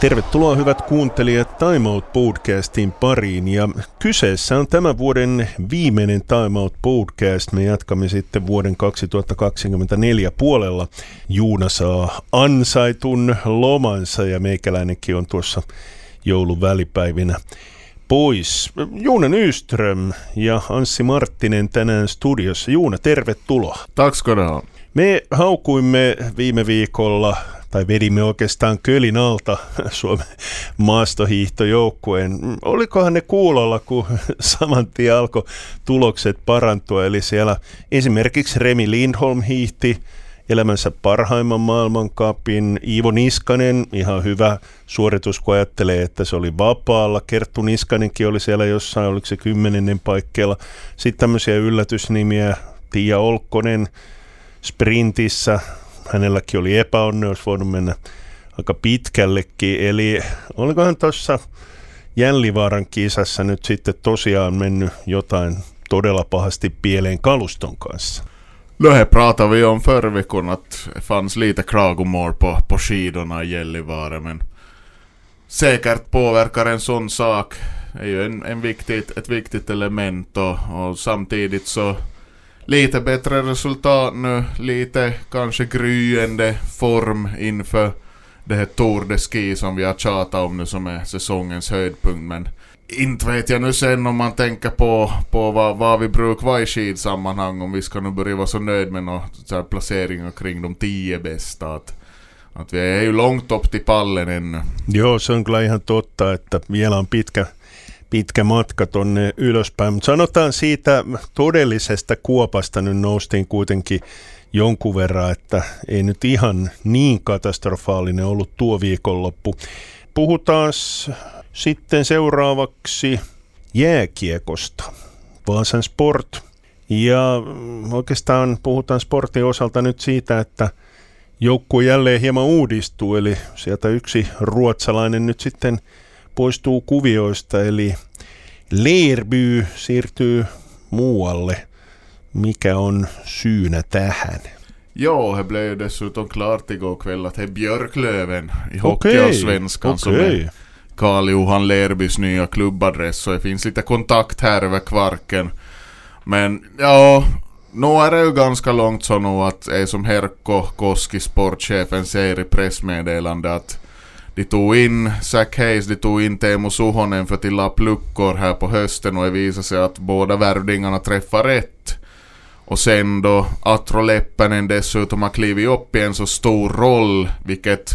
Tervetuloa hyvät kuuntelijat Time Out podcastin pariin ja kyseessä on tämän vuoden viimeinen Time Out podcast. Me jatkamme sitten vuoden 2024 puolella. Juuna saa ansaitun lomansa ja meikäläinenkin on tuossa joulun välipäivinä pois. Juuna Nyström ja Anssi Marttinen tänään studiossa. Juuna, tervetuloa. Tack ska. Me haukuimme viime viikolla tai vedimme oikeastaan kölin alta Suomen maastohiihtojoukkueen. Olikohan ne kuulolla, kun saman tien alkoi tulokset parantua, eli siellä esimerkiksi Remi Lindholm hiihti elämänsä parhaimman maailmankapin. Iivo Niskanen, ihan hyvä suoritus, kun ajattelee, että se oli vapaalla. Kerttu Niskanenkin oli siellä jossain, oliko se kymmenennen paikkeilla. Sitten tämmöisiä yllätysnimiä, Tiia Olkkonen sprintissä, hänelläkin oli epäonne, olisi voinut mennä aika pitkällekin. Eli olikohan tuossa Jällivaaran kisassa nyt sitten tosiaan mennyt jotain todella pahasti pieleen kaluston kanssa? No här pratade vi om förra veckan att det fanns lite klagomål på, på skidorna i Gällivare men säkert påverkar en sån sak är ju en, en viktigt, ett viktigt element och, och samtidigt så lite bättre resultat nu, lite kanske gryende form inför det här Tour de Ski som vi har tjatat om nu som är säsongens höjdpunkt men inte vet jag nu sen om man tänker på, på vad, vad vi brukar vara i skidsammanhang om vi ska nu börja vara så nöjd med några placeringar kring de tio bästa. Att, att vi är ju långt upp till pallen ännu. Joo, se on kyllä ihan totta, että vielä on pitkä, pitkä matka tonne ylöspäin. Mutta sanotaan siitä todellisesta kuopasta nyt noustiin kuitenkin jonkun verran, että ei nyt ihan niin katastrofaalinen ollut tuo viikonloppu. Puhutaan sitten seuraavaksi jääkiekosta, Vaasan Sport. Ja oikeastaan puhutaan sportin osalta nyt siitä, että joukkue jälleen hieman uudistuu, eli sieltä yksi ruotsalainen nyt sitten poistuu kuvioista, eli Leerby siirtyy muualle. Mikä on syynä tähän? Jo, det blev ju dessutom klart igår kväll att det är Björklöven i Hockeyallsvenskan okay. som är Karl-Johan Lerbys nya klubbadress så det finns lite kontakt här över kvarken. Men ja, nu är det ju ganska långt så nu att det är som Herkko Koski, sportchefen, säger i pressmeddelande att de tog in Zach Hayes, de tog in Teemu Suhonen för att de la pluckor här på hösten och det visade sig att båda värvningarna träffar rätt. Och sen då Atro Leppänen dessutom har klivit upp i en så stor roll, vilket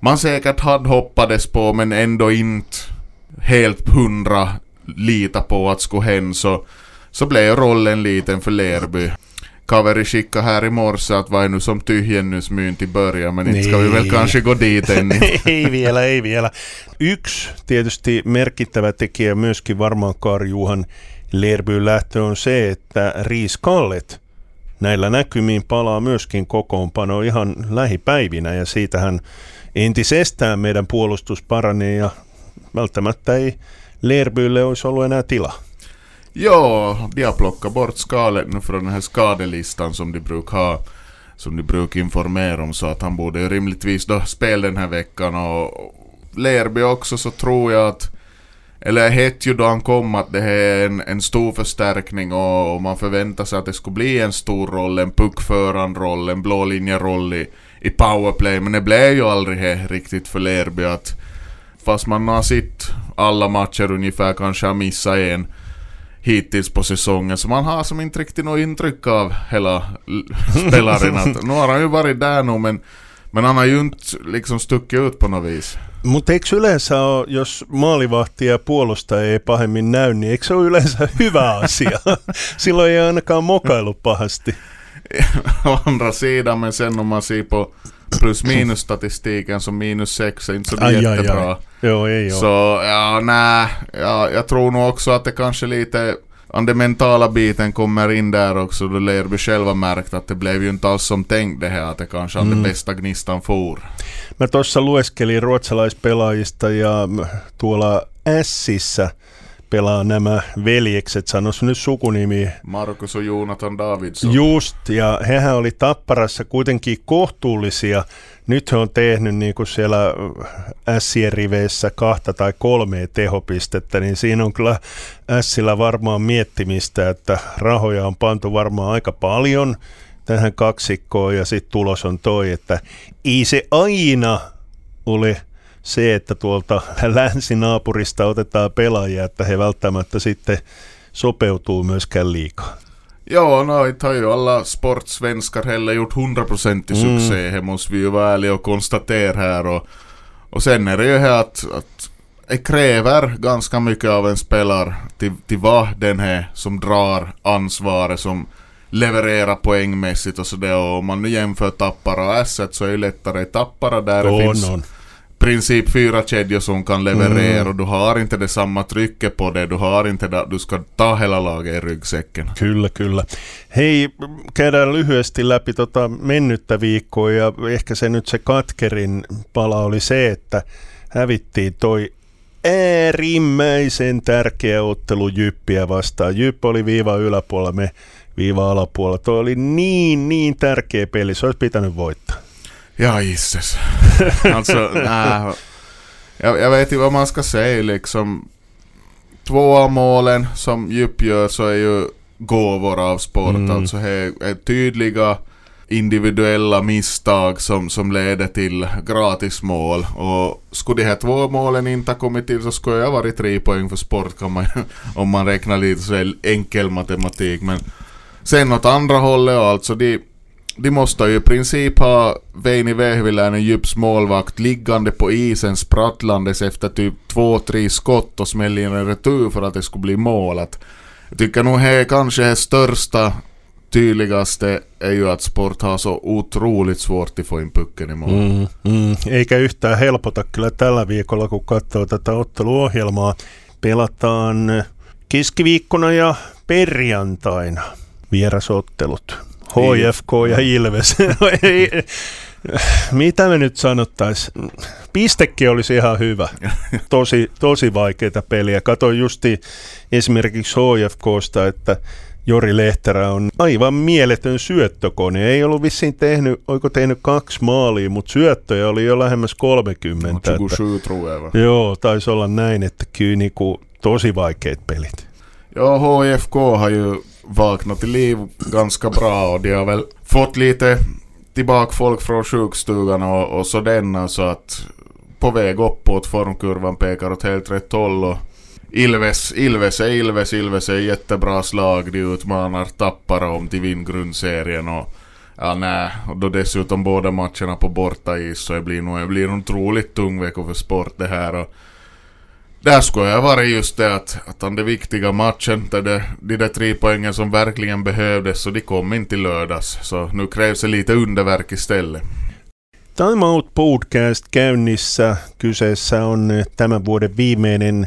man säkert hade hoppades på men ändå inte helt hundra lita på att skulle hända så, så blev rollen liten för Lerby. Kaveri skickade här i morse att vad är nu som tyhjennysmyynti börjar, men inte ska vi väl kanske gå dit än. ei vielä, ei vielä. Yksi tietysti merkittävä tekijä myöskin varmaan Karjuhan Lerbyyn lähtö on se, että Riis Kallet näillä näkymiin palaa myöskin kokoonpano ihan lähipäivinä ja siitähän entisestään meidän puolustus paranee ja välttämättä ei Lerbylle olisi ollut enää tilaa. Ja, de har plockat bort skalet nu från den här skadelistan som de brukar ha. Som de brukar informera om så att han borde rimligtvis då spela den här veckan och Lerby också så tror jag att eller hette ju då han kom att det här är en, en stor förstärkning och, och, man förväntar sig att det skulle bli en stor roll, en puckföranroll, en en blålinjeroll i, i powerplay. Men det blev ju aldrig det riktigt för Lerby att fast man har sett alla matcher ungefär, kanske har missat en hittills på säsongen. Så man har som inte riktigt något intryck av hela spelaren. Nu har han ju varit där nu men, men han har ju inte liksom stuckit ut på något vis. Mutta eikö yleensä ole, jos maalivahti ja puolustaja ei pahemmin näy, niin eikö se ole yleensä hyvä asia? Silloin ei ainakaan mokailu pahasti. Andra sidan, men sen om man ser på plus minus statistiken så minus sex är inte så aj, jättebra. Aj, aj. Jo, jo. Så ja, nej, ja, jag tror nog också att det kanske lite om den mentala biten kommer in där också, då Lerby själva märkt att det blev ju inte alls som tänkt det här, att det kanske mm. den bästa gnistan for. Mä tuossa lueskelin ruotsalaispelaajista ja tuolla Sissä pelaa nämä veljekset, sanois nyt sukunimi. Markus ja Jonathan Davidsson. Just, ja hehän oli Tapparassa kuitenkin kohtuullisia nyt he on tehnyt niin kuin siellä Sien riveissä kahta tai kolme tehopistettä, niin siinä on kyllä Sillä varmaan miettimistä, että rahoja on pantu varmaan aika paljon tähän kaksikkoon ja sitten tulos on toi, että ei se aina ole se, että tuolta länsinaapurista otetaan pelaajia, että he välttämättä sitten sopeutuu myöskään liikaa. Ja, no, inte har ju alla sportsvenskar heller gjort 100% succé, mm. det måste vi ju vara ärliga och konstatera här. Och, och sen är det ju här att, att det kräver ganska mycket av en spelare till, till vara den här som drar ansvaret, som levererar poängmässigt och sådär. Och om man nu jämför Tappara och Asset så är det lättare Tappara där oh, det finns princip fyra kedjor som kan leverera mm. och du har inte det samma trycket på det, du har inte det, du ska ta hela laget i ryggsäcken. Kyllä, kyllä. Hei, käydään lyhyesti läpi tota mennyttä viikkoa ja ehkä se nyt se katkerin pala oli se, että hävittiin toi äärimmäisen tärkeä ottelu Jyppiä vastaan. Jyppi oli viiva yläpuolella, me viiva alapuolella. Toi oli niin, niin tärkeä peli, se olisi pitänyt voittaa. Ja gisses. alltså, nej. Jag, jag vet ju vad man ska säga liksom. Två av målen som Djup gör så är ju gåvor av sport. Mm. Alltså är, är tydliga individuella misstag som, som leder till gratismål. Och skulle de här två målen inte ha kommit till så skulle jag varit tre poäng för sport kan man, om man räknar lite så enkel matematik. Men sen åt andra hållet alltså de de måste ju i princip ha Veini Vehviläinen, Djups målvakt, liggande på isen sprattlandes efter typ två, tre skott och smälla in en retur för att det skulle bli mål. Att jag tycker nog det kanske det största, tydligaste är ju att Sport har så otroligt svårt att få in pucken i mål. Mm, mm. Eikä yhtään helpota kyllä tällä viikolla, kun katsoo tätä otteluohjelmaa. Pelataan keskiviikkona ja perjantaina vierasottelut. HFK ja Ilves. No mitä me nyt sanottaisiin? Pistekin olisi ihan hyvä. Tosi, tosi vaikeita peliä. Katoin justi esimerkiksi HFKsta, että Jori Lehterä on aivan mieletön syöttökone. Ei ollut vissiin tehnyt, oiko tehnyt kaksi maalia, mutta syöttöjä oli jo lähemmäs 30. No, että, joo, taisi olla näin, että kyllä niin kuin, tosi vaikeat pelit. Joo, HFK har ju vaknat till liv ganska bra och de har väl fått lite tillbaka folk från sjukstugan och, och så denna så att på väg uppåt formkurvan pekar åt helt rätt håll och Ilves, Ilves är Ilves, Ilves är jättebra slag, de utmanar Tappara om till vinn grundserien och ja nej, och då dessutom båda matcherna på bortais så det blir nog, det blir en otroligt tung vecka för sport det här. Och där skulle jag varit just det att, att den viktiga matchen, där det, de där tre poängen som verkligen behövdes, så de kom inte lördags. Så nu krävs det lite underverk istället. Time Out Podcast käynnissä. Kyseessä on tämän vuoden viimeinen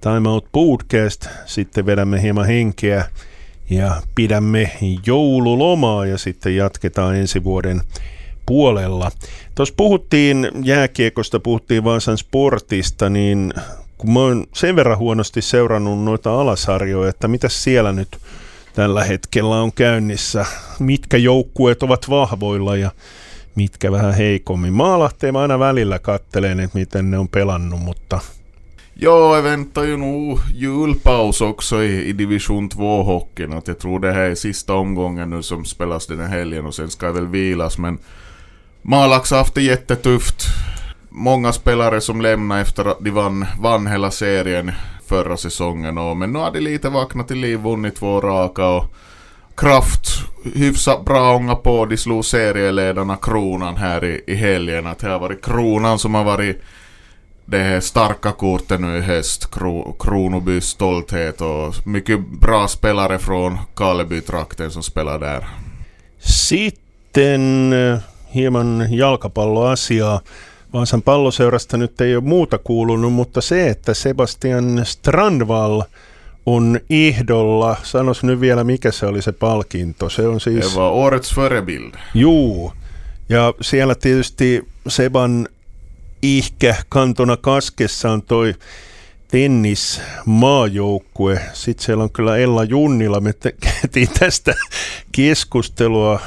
Time Out Podcast. Sitten vedämme hieman henkeä ja pidämme joululomaa ja sitten jatketaan ensi vuoden puolella. Tuossa puhuttiin jääkiekosta, puhuttiin Vaasan sportista, niin kun mä oon sen verran huonosti seurannut noita alasarjoja, että mitä siellä nyt tällä hetkellä on käynnissä, mitkä joukkueet ovat vahvoilla ja mitkä vähän heikommin. Maalahteen mä aina välillä kattelen, että miten ne on pelannut, mutta Ja, jag väntar ju nog julpaus också i, i division 2-hockeyn. Att jag tror det här är sista omgången nu som spelas den här helgen och sen ska jag väl vilas. Men Malax har haft det jättetufft många spelare som lämnade efter att de vann, vann hela serien förra säsongen. Och, men nu har de lite vaknat till liv, vunnit två raka och Kraft hyfsat bra ånga på. De slog serieledarna Kronan här i, i helgen. Att det har varit Kronan som har varit det starka kortet nu i höst. Kro, Kronobys stolthet och mycket bra spelare från Kalebytrakten som spelar där. Sitten eh, hieman jalkapalloasiaa. Vaasan palloseurasta nyt ei ole muuta kuulunut, mutta se, että Sebastian Strandvall on ehdolla, sanos nyt vielä mikä se oli se palkinto, se on siis... Se var årets förebild. Juu, ja siellä tietysti Seban ihkä kantona kaskessa on toi tennismaajoukkue. Sitten siellä on kyllä Ella Junnila, me tehtiin tästä keskustelua.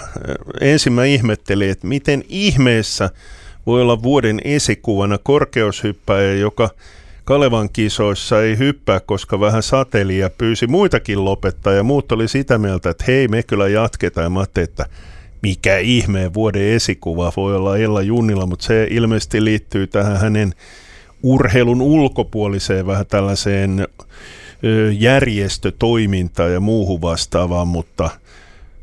Ensin mä ihmettelin, että miten ihmeessä – voi olla vuoden esikuvana korkeushyppäjä, joka Kalevan kisoissa ei hyppää, koska vähän sateli ja pyysi muitakin lopettaa. Ja muut oli sitä mieltä, että hei me kyllä jatketaan. Ja mä että mikä ihmeen vuoden esikuva voi olla Ella Junnilla, mutta se ilmeisesti liittyy tähän hänen urheilun ulkopuoliseen vähän tällaiseen järjestötoimintaan ja muuhun vastaavaan, mutta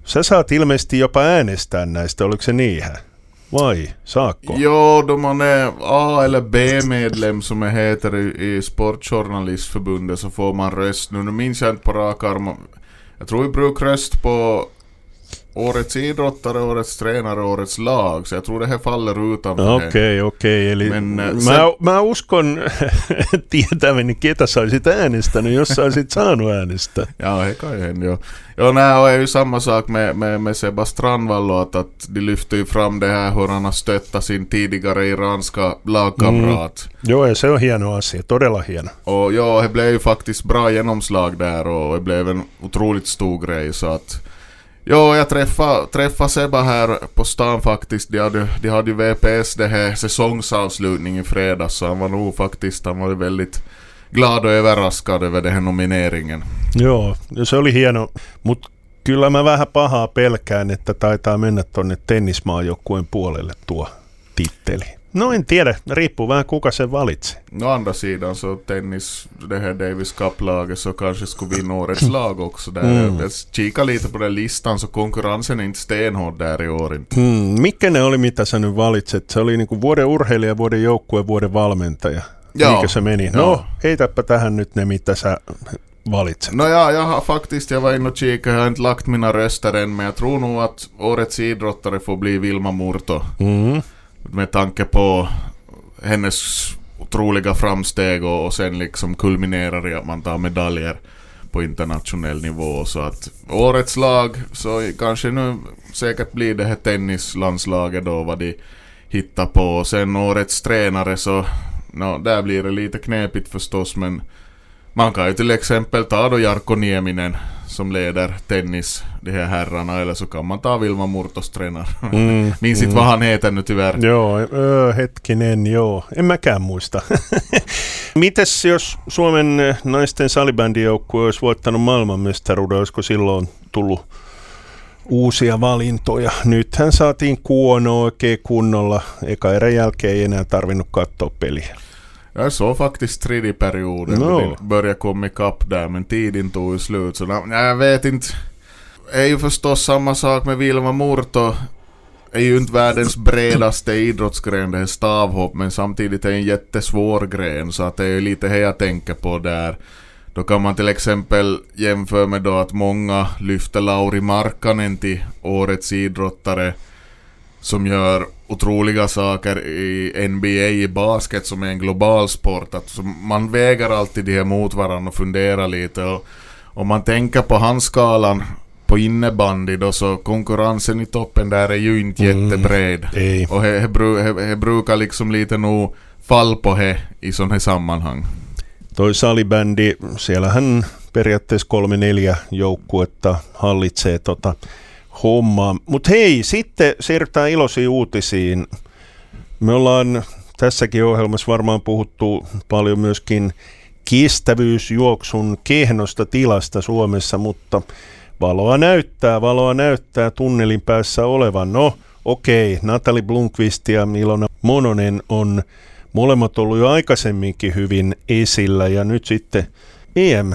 sä saat ilmeisesti jopa äänestää näistä, oliko se niinhän? Vai, saakko? Jo, då man är A eller B-medlem som det heter i, i Sportjournalistförbundet så får man röst. Nu, nu minns jag inte på rak arm. Jag tror vi brukar rösta på årets idrottare, årets tränare, årets lag. Så jag tror det här faller utanför Okei, okay, okei. Okay. Eli Men, äh, mä, sen... mä uskon tietäväni, ketä sä olisit äänestänyt, jos sä olisit saanut äänestää. ja, kan ju hända. Jo, jo nej, är ju samma sak med, med, med Sebba Strandvall att de lyfter ju fram det här hur han har stöttat sin tidigare iranska lagkamrat. Mm. Jo, se on hieno asia, todella hieno. Och ja, det blev ju faktiskt bra genomslag där och det blev en otroligt stor grej så att Jo, jag träffade, träffade Sebba här på stan faktiskt. De hade, de hade ju VPS det här säsongsavslutning i fredags så han var nog faktiskt, han var väldigt glad och överraskad över den här nomineringen. Joo, se oli hieno, mutta kyllä mä vähän pahaa pelkään, että taitaa mennä tonne tennismaajoukkueen puolelle tuo titteli. No en tiedä, riippuu vähän kuka sen valitsee. No andra sidan så tennis, det här Davis Cup-laget så kanske skulle vinna årets lag också. Där. Mm. Jag kikar lite på den listan så konkurrensen är inte stenhård där i år. Inte. Mm. Mikä ne oli, mitä sä nyt valitset? Se oli niinku vuoden urheilija, vuoden joukkue, vuoden valmentaja. Joo. Mikä se meni? No, no, heitäpä tähän nyt ne, mitä sä valitset. No ja, jag har faktiskt, jag var inne och kikade, jag har inte lagt mina röster än, men jag tror nog att årets idrottare får bli Vilma Murto. Mm med tanke på hennes otroliga framsteg och, och sen liksom kulminerar i att man tar medaljer på internationell nivå. Så att årets lag så kanske nu säkert blir det här tennislandslaget då vad de hittar på. Och sen årets tränare så, no, där blir det lite knepigt förstås men man kan ju till exempel ta då Jarkko Nieminen som leder tennis, de här herrarna, eller så kan man ta Vilma Murtos tränare. Mm, Minns inte mm. vad han heter nu tyvärr. Joo, öö, hetkinen, joo. En mäkään muista. Mites jos Suomen naisten salibändijoukkue olisi voittanut maailmanmestaruuden, olisiko silloin tullut uusia valintoja. Nythän saatiin kuono oikein kunnolla. Eka erän jälkeen ei enää tarvinnut katsoa peliä. Jag såg faktiskt tredje perioden no. det började komma ikapp där men tiden tog ju slut så nej, jag vet inte. Det är ju förstås samma sak med Vilma Murto. är ju inte världens bredaste idrottsgren det är stavhopp men samtidigt är det en jättesvår gren så att det är lite det jag tänker på där. Då kan man till exempel jämföra med då att många lyfter Lauri Markkanen till årets idrottare som gör otroliga saker i NBA i basket som är en global sport. Att man väger alltid de här mot varandra och funderar lite. Och om man tänker på handskalan på innebandy då så konkurrensen i toppen där är ju inte mm, jättebred. Ei. Och det brukar liksom lite nog fall på he i sådana här sammanhang. Toi salibändi, siellähän periaatteessa kolme neljä joukkuetta hallitsee tota hommaa. Mutta hei, sitten siirrytään iloisiin uutisiin. Me ollaan tässäkin ohjelmassa varmaan puhuttu paljon myöskin kestävyysjuoksun kehnosta tilasta Suomessa, mutta valoa näyttää, valoa näyttää tunnelin päässä olevan. No, okei, Natali Blunkvist ja Milona Mononen on molemmat ollut jo aikaisemminkin hyvin esillä ja nyt sitten EM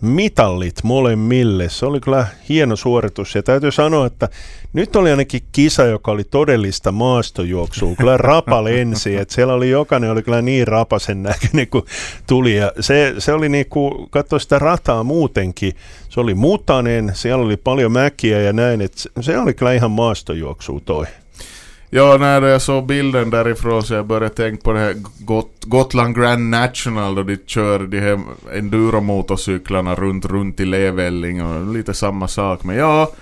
mitallit molemmille. Se oli kyllä hieno suoritus ja täytyy sanoa, että nyt oli ainakin kisa, joka oli todellista maastojuoksua. Kyllä rapa lensi, että siellä oli jokainen oli kyllä niin rapasen näköinen kuin tuli. Ja se, se oli niin kuin, katso sitä rataa muutenkin, se oli mutanen, siellä oli paljon mäkiä ja näin, että se oli kyllä ihan maastojuoksua toi. Ja, när jag såg bilden därifrån så jag började tänka på det här Got Gotland Grand National då de kör de här enduromotorcyklarna runt, runt i Levelling och lite samma sak. Men ja,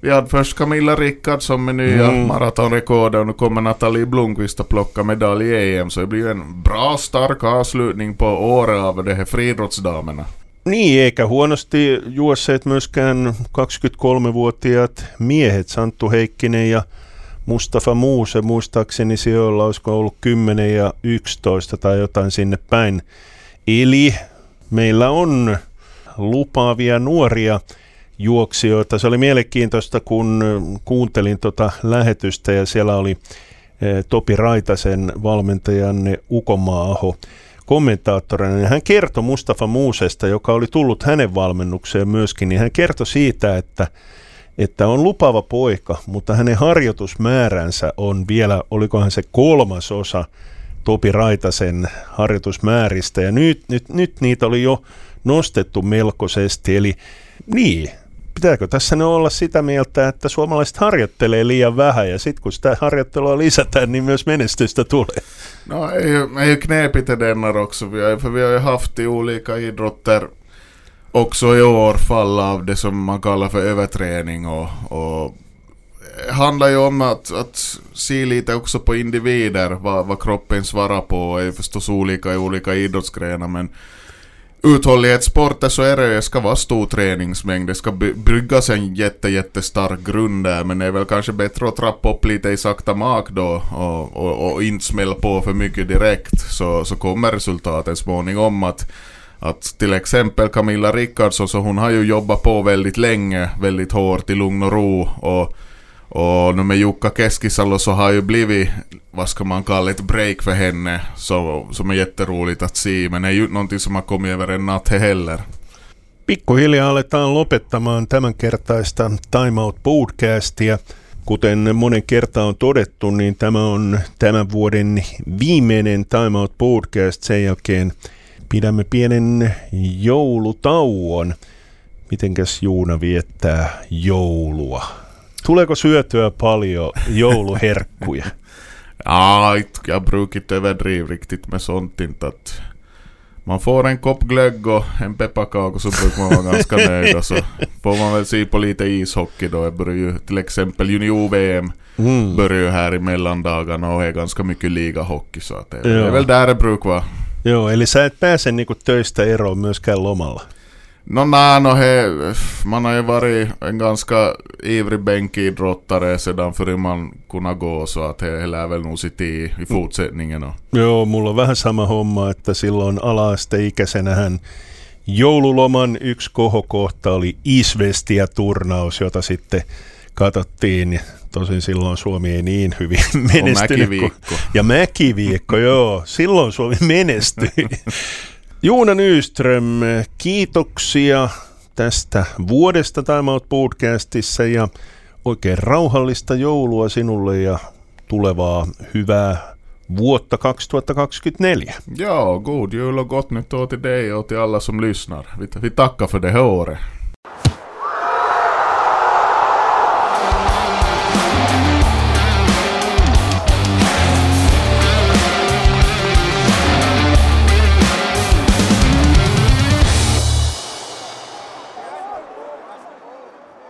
vi hade först Camilla Rickardsson med nya mm. maratonrekordet och nu kommer Nathalie Blomqvist att plocka medalj i EM. Så det blir en bra stark avslutning på året av de här friidrottsdamerna. Niin, eikä huonosti juosseet myöskään 23-vuotiaat miehet Santtu Heikkinen ja Mustafa Muuse, muistaakseni sijoilla olisiko ollut 10 ja 11 tai jotain sinne päin. Eli meillä on lupaavia nuoria juoksijoita. Se oli mielenkiintoista, kun kuuntelin tuota lähetystä ja siellä oli eh, Topi Raitasen valmentajanne Ukomaa-aho kommentaattorina, hän kertoi Mustafa Muusesta, joka oli tullut hänen valmennukseen myöskin, niin hän kertoi siitä, että, että on lupava poika, mutta hänen harjoitusmääränsä on vielä, olikohan se kolmas osa Topi Raitasen harjoitusmääristä, ja nyt, nyt, nyt niitä oli jo nostettu melkoisesti, eli niin, pitääkö tässä ne olla sitä mieltä, että suomalaiset harjoittelee liian vähän? Ja sitten kun sitä harjoittelua lisätään, niin myös menestystä tulee? No är ju, är denna också, vi har ju haft i olika idrotter också i år fall av det som man kallar för överträning och, och handlar ju om att, att se lite också på individer, vad, vad kroppen svarar på, är förstås olika i olika idrottsgrenar men uthållighetssporter så är det, det ska vara stor träningsmängd, det ska bryggas en jätte, jättestark grund där, men det är väl kanske bättre att trappa upp lite i sakta mak då och, och, och inte smälla på för mycket direkt, så, så kommer resultatet småningom att att till exempel Camilla Rickardsson, så hon har ju jobbat på väldigt länge, väldigt hårt i lugn och ro och och nu med Jukka Keskisalo så har ju blivit, vad ska man kalla ett break för henne, så, som är jätteroligt att se, men det är ju någonting som har kommit över en natt heller. Pikkuhiljaa aletaan lopettamaan tämänkertaista Time Out podcastia. Kuten monen kerta on todettu, niin tämä on tämän vuoden viimeinen Time Out podcast. Sen jälkeen pidämme pienen joulutauon. Mitenkäs Juuna viettää joulua? Tuleeko syötyä paljon jouluherkkuja? Ja, jag brukar inte överdriva riktigt med sånt inte att man får en kopp glögg och en pepparkaka så brukar man vara ganska nöjd och så får man väl se på lite ishockey då. Börjar ju till exempel junior-VM mm. börjar ju här i mellandagarna och är ganska mycket ligahockey så att det, det är väl där det brukar vara. Joo, eli sä et pääse niinku töistä eroon myöskään lomalla. No nej, no he, man har ju varit en ganska ivrig bänkidrottare sedan förrän man kunna gå så att he lär väl nog sitta i, i fortsättningen. Och. Joo, mulla on vähän sama homma, että silloin ala-asteikäisenähän joululoman yksi kohokohta oli Isvestia-turnaus, jota sitten katsottiin. Tosin silloin Suomi ei niin hyvin menestynyt. Mäkiviikko. Ja mäkiviikko, joo. Silloin Suomi menestyi. Juuna Nyström, kiitoksia tästä vuodesta Time Out Podcastissa ja oikein rauhallista joulua sinulle ja tulevaa hyvää vuotta 2024. Ja, god jul och gott nytt år till dig och till alla som lyssnar. Vi, vi tackar för det här året.